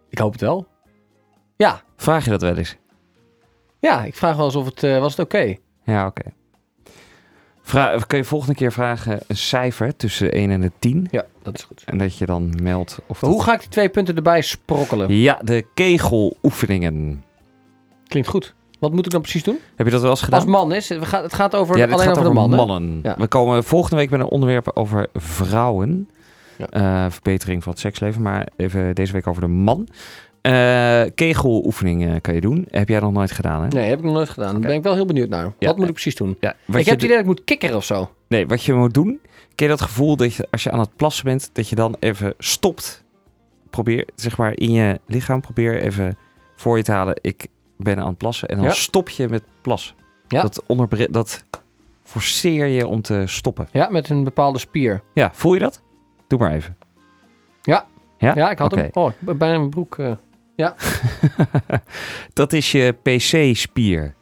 Ik hoop het wel. Ja. Vraag je dat wel eens? Ja, ik vraag wel eens of het... eh, was het oké? Ja, oké. Vra- kun je volgende keer vragen een cijfer tussen de 1 en de 10? Ja, dat is goed. En dat je dan meldt of dat- hoe ga ik die twee punten erbij sprokkelen? Ja, de kegeloefeningen. Klinkt goed. Wat moet ik dan precies doen? Heb je dat wel eens gedaan? Als man is, het gaat, over, ja, alleen gaat over, de mannen. Ja. We komen volgende week met een onderwerp over vrouwen. Ja. Eh, verbetering van het seksleven. Maar even deze week over de man. Eh kegeloefeningen kan je doen. Heb jij nog nooit gedaan, hè? Nee, heb ik nog nooit gedaan. Daar ben ik wel heel benieuwd naar. Ja. Wat moet ik precies doen? Ja, wat ik je heb het idee dat ik moet kikkeren of zo. Nee, wat je moet doen... Ken je dat gevoel dat je als je aan het plassen bent... dat je dan even stopt. Probeer, zeg maar, in je lichaam... probeer even voor je te halen... ik ben aan het plassen. En dan Ja. stop je met plassen. Ja. Dat, onderbre- dat forceer je om te stoppen. Ja, met een bepaalde spier. Ja, voel je dat? Doe maar even. Ja. Ja? Ja, ik had Oké. hem. Oh, bijna mijn broek. Eh. Dat is je PC-spier.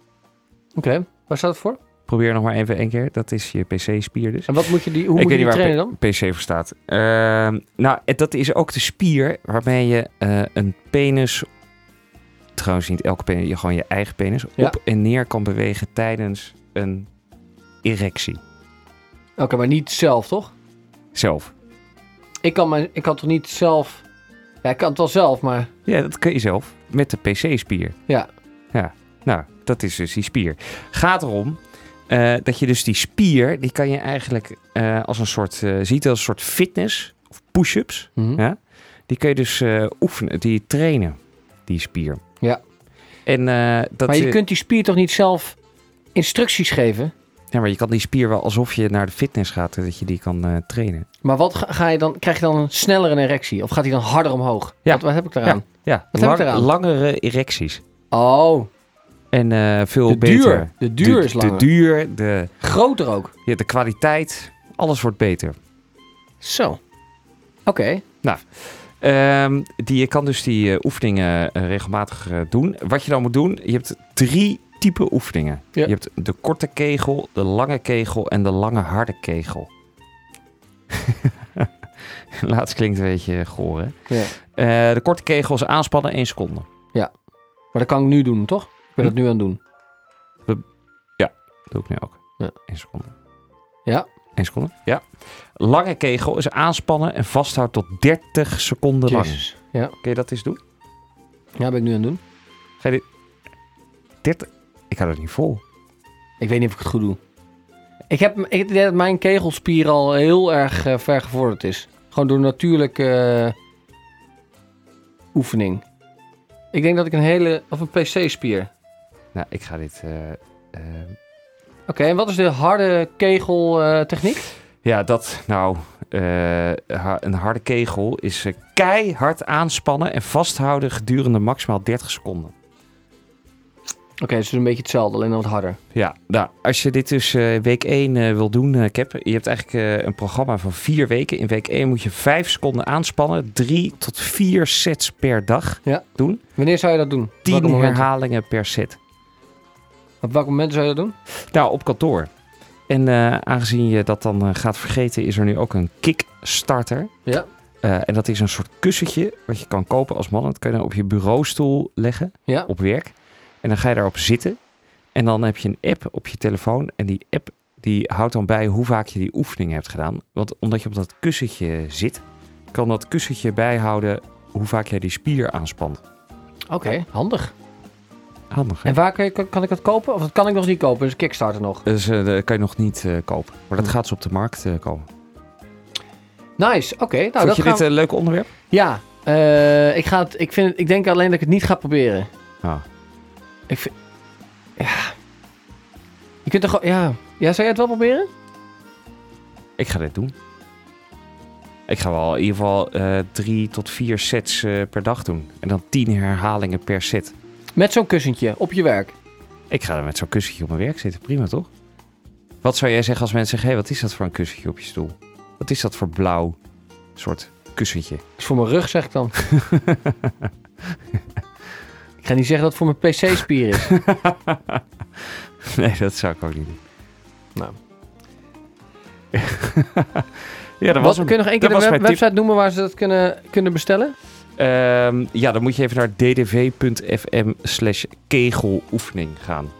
Oké, waar staat het voor? Probeer nog maar even één keer. Dat is je PC-spier dus. En wat moet je die, hoe Ik moet je die trainen dan? PC voor staat. Ehm, nou, dat is ook de spier waarmee je eh, een penis... Trouwens niet elke penis, je gewoon je eigen penis... Ja. op en neer kan bewegen tijdens een erectie. Oké, maar niet zelf, toch? Zelf. Ik kan, mijn, ik kan toch niet zelf... Ja, ik kan het wel zelf, maar... Ja, dat kun je zelf. Met de PC-spier. Ja. Ja, nou, dat is dus die spier. Gaat erom eh, dat je dus die spier, die kan je eigenlijk eh, als een soort, eh, ziet als een soort fitness of push-ups. Mhm. Ja? Die kun je dus oefenen, die trainen, die spier. Ja. En dat maar je kunt die spier toch niet zelf instructies geven? Ja, maar je kan die spier wel alsof je naar de fitness gaat, eh, dat je die kan eh, trainen. Maar wat ga, ga je dan, krijg je dan een snellere erectie? Of gaat hij dan harder omhoog? Ja. Wat, wat heb ik eraan? Ja, Wat heb ik lang- eraan? langere erecties. Oh, En eh, veel de beter. duur. De duur de, is langer. De duur, de, Groter ook. ja, de kwaliteit, alles wordt beter. Zo. Oké. Ehm, die, je kan dus die oefeningen regelmatig doen. Wat je dan moet doen, je hebt drie typen oefeningen. Ja. Je hebt de korte kegel, de lange kegel en de lange harde kegel. Laatst klinkt een beetje goor, hè? Ja. Eh, de korte kegel is aanspannen 1 seconde. Maar dat kan ik nu doen, toch? Ik ben Hm? het nu aan het doen. Dat doe ik nu ook. Ja. 1 seconde. Ja. 1 seconde, ja. Lange kegel is aanspannen en vasthouden tot 30 seconden lang. Jezus. Ja. Kun je dat eens doen? ja, ben ik nu aan het doen. Ga je dit... 30... Ik hou dat niet vol. Ik weet niet of ik het goed doe. Ik heb ik denk dat mijn kegelspier al heel erg eh, ver gevorderd is. Gewoon door natuurlijke eh, oefening. Ik denk dat ik een hele... Of een PC-spier. Nou, ik ga dit... eh, Oké, en wat is de harde kegeltechniek? ja, dat... Nou, een harde kegel is keihard aanspannen en vasthouden gedurende maximaal 30 seconden. Oké, dus het is een beetje hetzelfde, alleen wat harder. Ja, nou, als je dit dus eh, week 1 eh, wil doen, eh Cap, je hebt eigenlijk een programma van vier weken. In week 1 moet je 5 seconden aanspannen, 3 tot 4 sets per dag Ja. doen. Wanneer zou je dat doen? Op 10 welke momenten? herhalingen per set. Op welke momenten zou je dat doen? Nou, op kantoor. En aangezien je dat dan gaat vergeten, is er nu ook een kickstarter. Ja. En dat is een soort kussentje wat je kan kopen als man. Dat kan je dan op je bureaustoel leggen Ja. op werk. En dan ga je daarop zitten. En dan heb je een app op je telefoon. En die app die houdt dan bij hoe vaak je die oefening hebt gedaan. Want omdat je op dat kussentje zit, kan dat kussentje bijhouden hoe vaak jij die spier aanspant. Oké, handig. Handig, hè? En waar kan, je, kan, ik dat kopen? Of dat kan ik nog niet kopen? Dus Kickstarter nog. Dus eh, dat kan je nog niet eh, kopen. Maar dat Hm. gaat ze op de markt eh, komen. Nice, oké. nou, Vond dat je gaan dit we- een leuk onderwerp? Ja, ik, ga het, ik, vind, het- ik denk alleen dat ik het niet ga proberen. Ah. Ik vind... Ja. Je kunt er gewoon... Ja. ja, zou jij het wel proberen? Ik ga dit doen. Ik ga wel in ieder geval eh, drie tot vier sets eh, per dag doen. En dan tien herhalingen per set. Met zo'n kussentje op je werk. Ik ga er met zo'n kussentje op mijn werk zitten. Prima, toch? Wat zou jij zeggen als mensen zeggen... Hé, wat is dat voor een kussentje op je stoel? Wat is dat voor blauw soort kussentje? Dat is voor mijn rug, zeg ik dan. ik ga niet zeggen dat het voor mijn PC-spier is. nee, dat zou ik ook niet doen. Nou. ja, dat was kun je nog één keer de web- tip. website noemen waar ze dat kunnen, kunnen bestellen? Ehm, ja, dan moet je even naar ddv.fm slash kegeloefening gaan.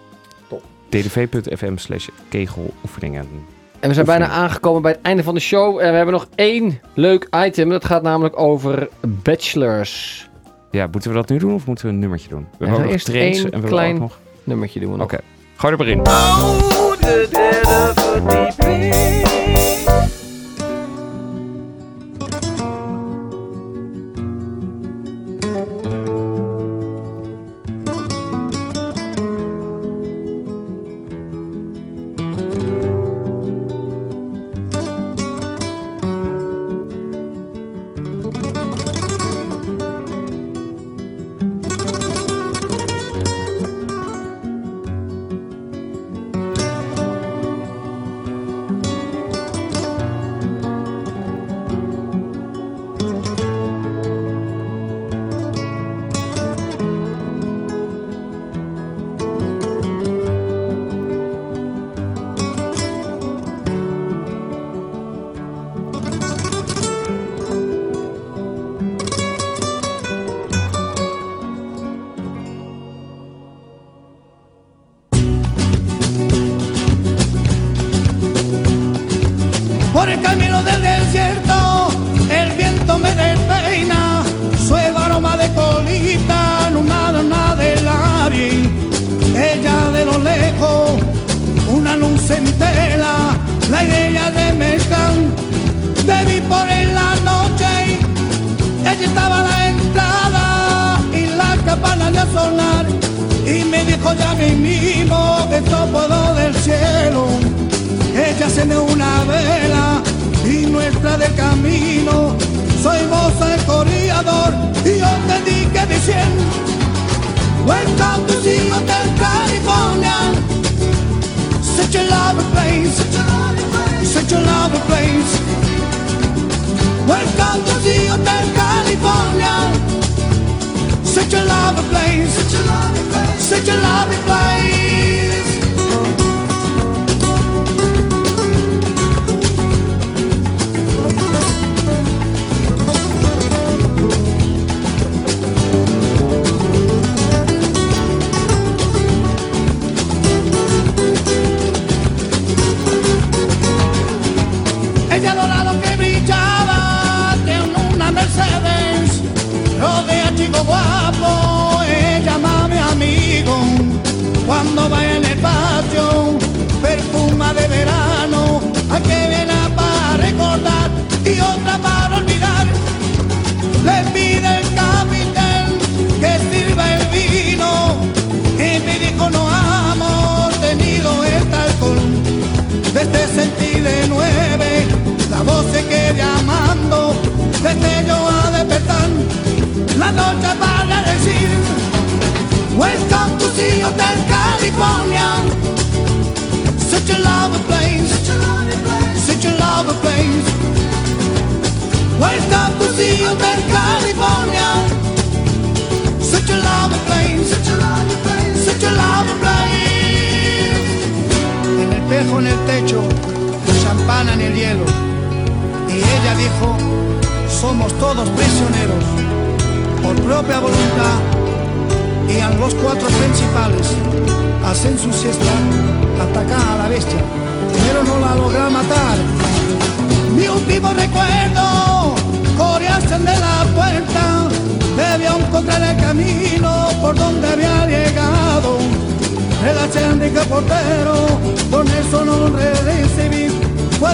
Top. ddv.fm slash kegeloefeningen. En we zijn bijna aangekomen bij het einde van de show. En we hebben nog één leuk item. Dat gaat namelijk over bachelors. Ja, moeten we dat nu doen of moeten we een nummertje doen? We nog eerst één en we willen klein- ook nog... Nummertje doen we nog. Oké, gooi er maar in. Oh, de derde verdieping.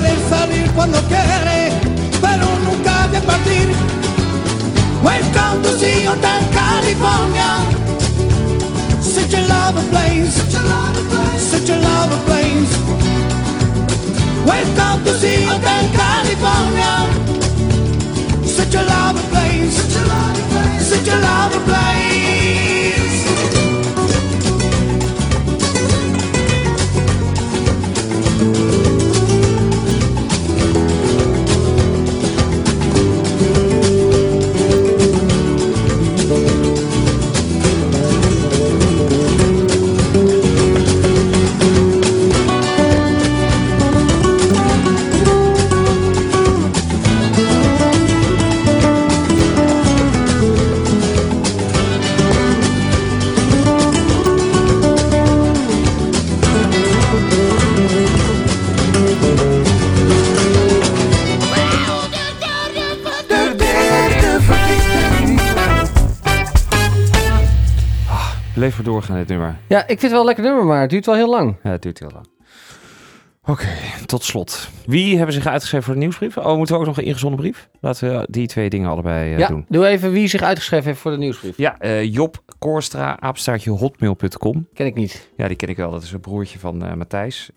Puede salir cuando quiere, pero nunca de partir. Welcome to the Hotel California. Such a lovely place, such a lovely place, place. Welcome to the Hotel California. Such a lovely place, such a lovely place, such a lovely place. Doorgaan dit nummer. Ja, ik vind het wel een lekker nummer, maar het duurt wel heel lang. Ja, het duurt heel lang. Oké, tot slot. Wie hebben zich uitgeschreven voor de nieuwsbrief? Oh, moeten we ook nog een ingezonden brief? Laten we die twee dingen allebei eh, ja, doen. doe even wie zich uitgeschreven heeft voor de nieuwsbrief. Ja, eh, Job Koorstra, apenstaartje hotmail.com. Ken ik niet. Ja, die ken ik wel. Dat is een broertje van eh, Matthijs.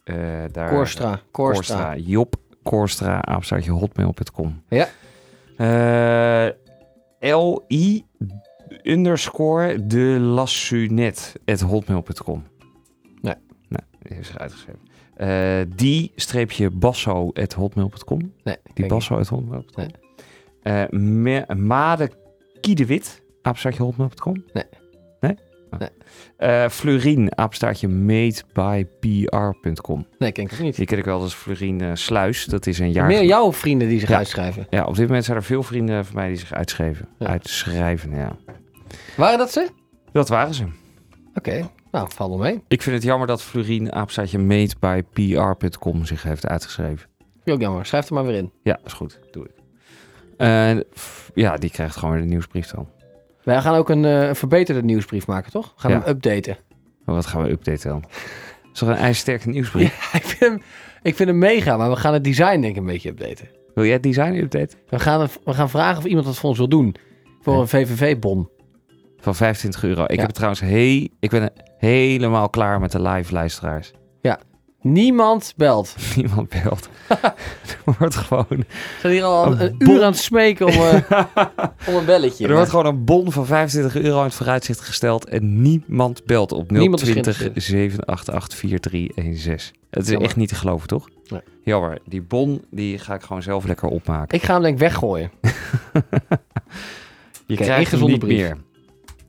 Daar, Koorstra, Koorstra. Job Koorstra, apenstaartje hotmail.com. Ja. L-I underscore de lassunet at hotmail.com. Nee. Nee, die heeft zich uitgeschreven. Eh, die streepje basso at hotmail.com. Nee, Die basso at hotmail.com. Eh, Me- Made Kiedewit, apenstaartje hotmail.com. Nee. Nee? Oh. Nee. Fleurien, apenstaartje madebypr.com. niet. Nee, ken ik niet. Die ken ik wel Fleurien eh, Sluis. Dat is een jaar... Meer jouw vrienden die zich Ja. uitschrijven. Ja, op dit moment zijn er veel vrienden van mij die zich uitschreven. Ja. Uitschrijven, ja. Waren dat ze? Dat waren ze. Oké, nou, val wel mee. Ik vind het jammer dat Fleurien, apenstaartje madebypr.com zich heeft uitgeschreven. Vind je ook jammer. Schrijf er maar weer in. Ja, is goed. Doe ik. Ja, die krijgt gewoon weer de nieuwsbrief dan. Wij gaan ook een eh, verbeterde nieuwsbrief maken, toch? We gaan Ja. hem updaten. Maar wat gaan we updaten dan? Is er een ijzersterke nieuwsbrief? Ja, ik, vind hem, ik vind hem mega, maar we gaan het design denk ik een beetje updaten. Wil jij het design updaten? We gaan, we gaan vragen of iemand dat voor ons wil doen. Voor Ja. een VVV-bon. Van 25 euro. Ik Ja. heb trouwens he ik ben helemaal klaar met de live luisteraars. Niemand belt. Niemand belt. er wordt gewoon, We zijn hier al een, uur aan het smeken om, eh, om een belletje. er wordt gewoon een bon van 25 euro in het vooruitzicht gesteld en niemand belt op Niemand is 020 geïnteresseerd. 788 4316. Het is Jammer. echt niet te geloven, toch? Nee. Jammer. Die bon die ga ik gewoon zelf lekker opmaken. Ik ga hem denk ik weggooien. Je Oké, krijgt hem niet brief. meer.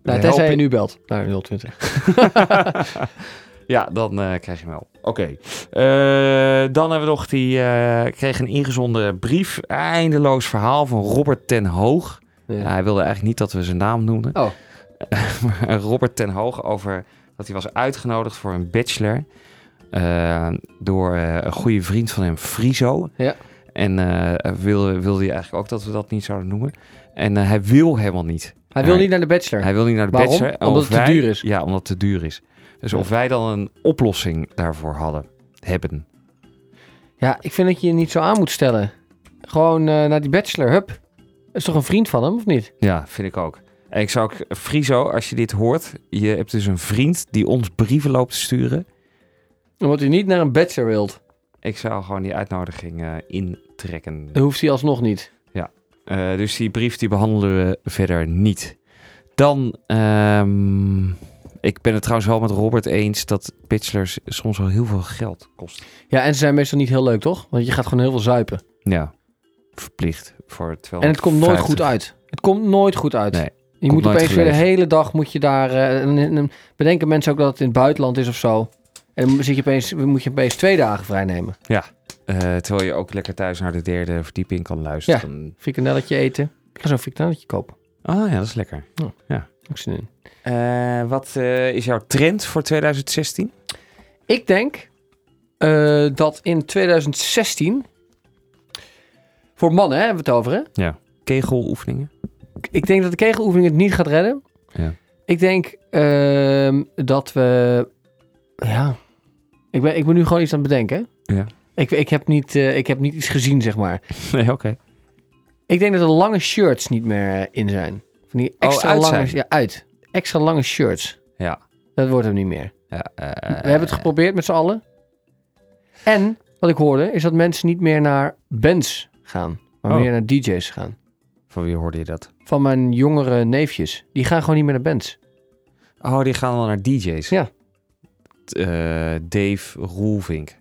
Nou, tenzij je nu belt. Nou, 020. Ja, dan eh, krijg je hem wel. Oké. Eh, dan hebben we nog die... eh kreeg een ingezonden brief. Eindeloos verhaal van Robert ten Hoog. Ja. Hij wilde eigenlijk niet dat we zijn naam noemden. Oh. Robert ten Hoog over dat hij was uitgenodigd voor een bachelor. door een goede vriend van hem, Friso. Ja. En wilde, wilde hij eigenlijk ook dat we dat niet zouden noemen. En hij wil helemaal niet. Hij wil niet naar de bachelor. Hij wil niet naar de Waarom? bachelor. Omdat het te duur is. Ja, omdat het te duur is. Dus of wij dan een oplossing daarvoor hadden, hebben. Ja, ik vind dat je je niet zo aan moet stellen. Gewoon eh, naar die bachelor, hup. Dat is toch een vriend van hem, of niet? Ja, vind ik ook. En ik zou ook, Friso, als je dit hoort, je hebt dus een vriend die ons brieven loopt te sturen. Omdat hij niet naar een bachelor wilt. Ik zou gewoon die uitnodiging eh, intrekken. Dan hoeft hij alsnog niet. Eh, dus die brief die behandelen we verder niet. Dan, ehm, ik ben het trouwens wel met Robert eens dat bachelors soms wel heel veel geld kosten. Ja, en ze zijn meestal niet heel leuk, toch? Want je gaat gewoon heel veel zuipen. Ja, verplicht voor 250. En het komt nooit goed uit. Het komt nooit goed uit. Nee, je moet opeens weer de hele dag moet je daar... en, en- en bedenken mensen ook dat het in het buitenland is of zo. En dan zit je opeens, moet je opeens twee dagen vrij nemen. Eh, terwijl je ook lekker thuis naar de derde verdieping kan luisteren. Frikandelletje eten. Ik ga zo'n frikandelletje kopen. Ah ja, dat is lekker. Ook zin in. Eh, wat eh, is jouw trend voor 2016? Ik denk dat in 2016... Voor mannen hè, hebben we het over, hè? Kegeloefeningen? Ik denk dat de kegeloefening het niet gaat redden. Ja. Ik denk ehm, dat we... Ja, ik ben, ik ben nu gewoon iets aan het bedenken. Ja. Ik, ik, heb niet, eh, ik heb niet iets gezien, zeg maar. Nee, oké. Ik denk dat de lange shirts niet meer eh, in zijn. Van die extra uit lange... zijn? Ja, uit. Extra lange shirts. Ja. Dat wordt hem niet meer. ja eh, we hebben het geprobeerd met z'n allen. En wat ik hoorde, is dat mensen niet meer naar bands gaan. Maar Oh. meer naar DJ's gaan. Van wie hoorde je dat? Van mijn jongere neefjes. Die gaan gewoon niet meer naar bands. Oh, die gaan wel naar DJ's. Ja. Dave Roelvink.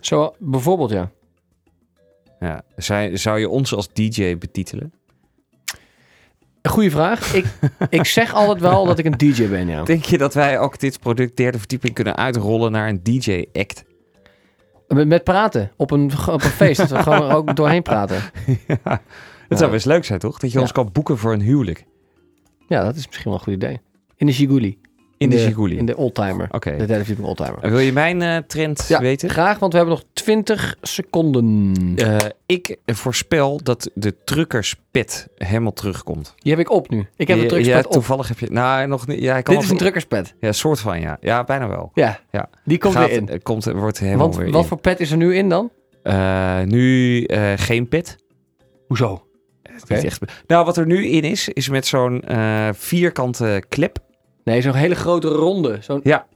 Zo, bijvoorbeeld, ja. Ja. Zou, zou je ons als DJ betitelen? Een goede vraag. Ik, ik zeg altijd wel dat ik een DJ ben, ja. Denk je dat wij ook dit product derde verdieping kunnen uitrollen naar een DJ-act? Met, met praten. Op een, op een feest. Dat we gewoon er ook doorheen praten. ja. Het zou best leuk zijn, toch? Dat je Ja. ons kan boeken voor een huwelijk. Ja, dat is misschien wel een goed idee. In de Giguli. In de Giguli. In de oldtimer. Oké. De derde verdieping oldtimer. Wil je mijn eh, trend Ja, weten? graag, want we hebben nog 20 seconden. Eh, ik voorspel dat de truckerspet helemaal terugkomt. Die heb ik op nu. Ik heb de drugspet ja, op. toevallig heb je... Nou, nog niet. Ja, ik kan Dit is een drukkerspet. Ja, soort van, ja. Ja, bijna wel. Ja, Ja. die komt Gaat- weer in. eh, Komt, wordt helemaal Want weer wat in. voor pet is er nu in dan? Nu geen pet. Hoezo? Niet echt... Nou, wat er nu in is, is met zo'n vierkante klep. Nee, zo'n hele grote ronde. Zo'n... Ja.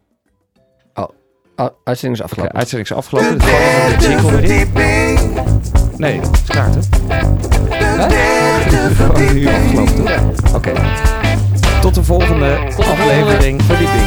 Oh, oh, uitzending is afgelopen. uitzending is afgelopen. Dus de jingle erin. Nee, het is klaar, toch? Gewoon nu afgelopen, toch? Oké. Tot de volgende Tot de volgende aflevering. verdieping.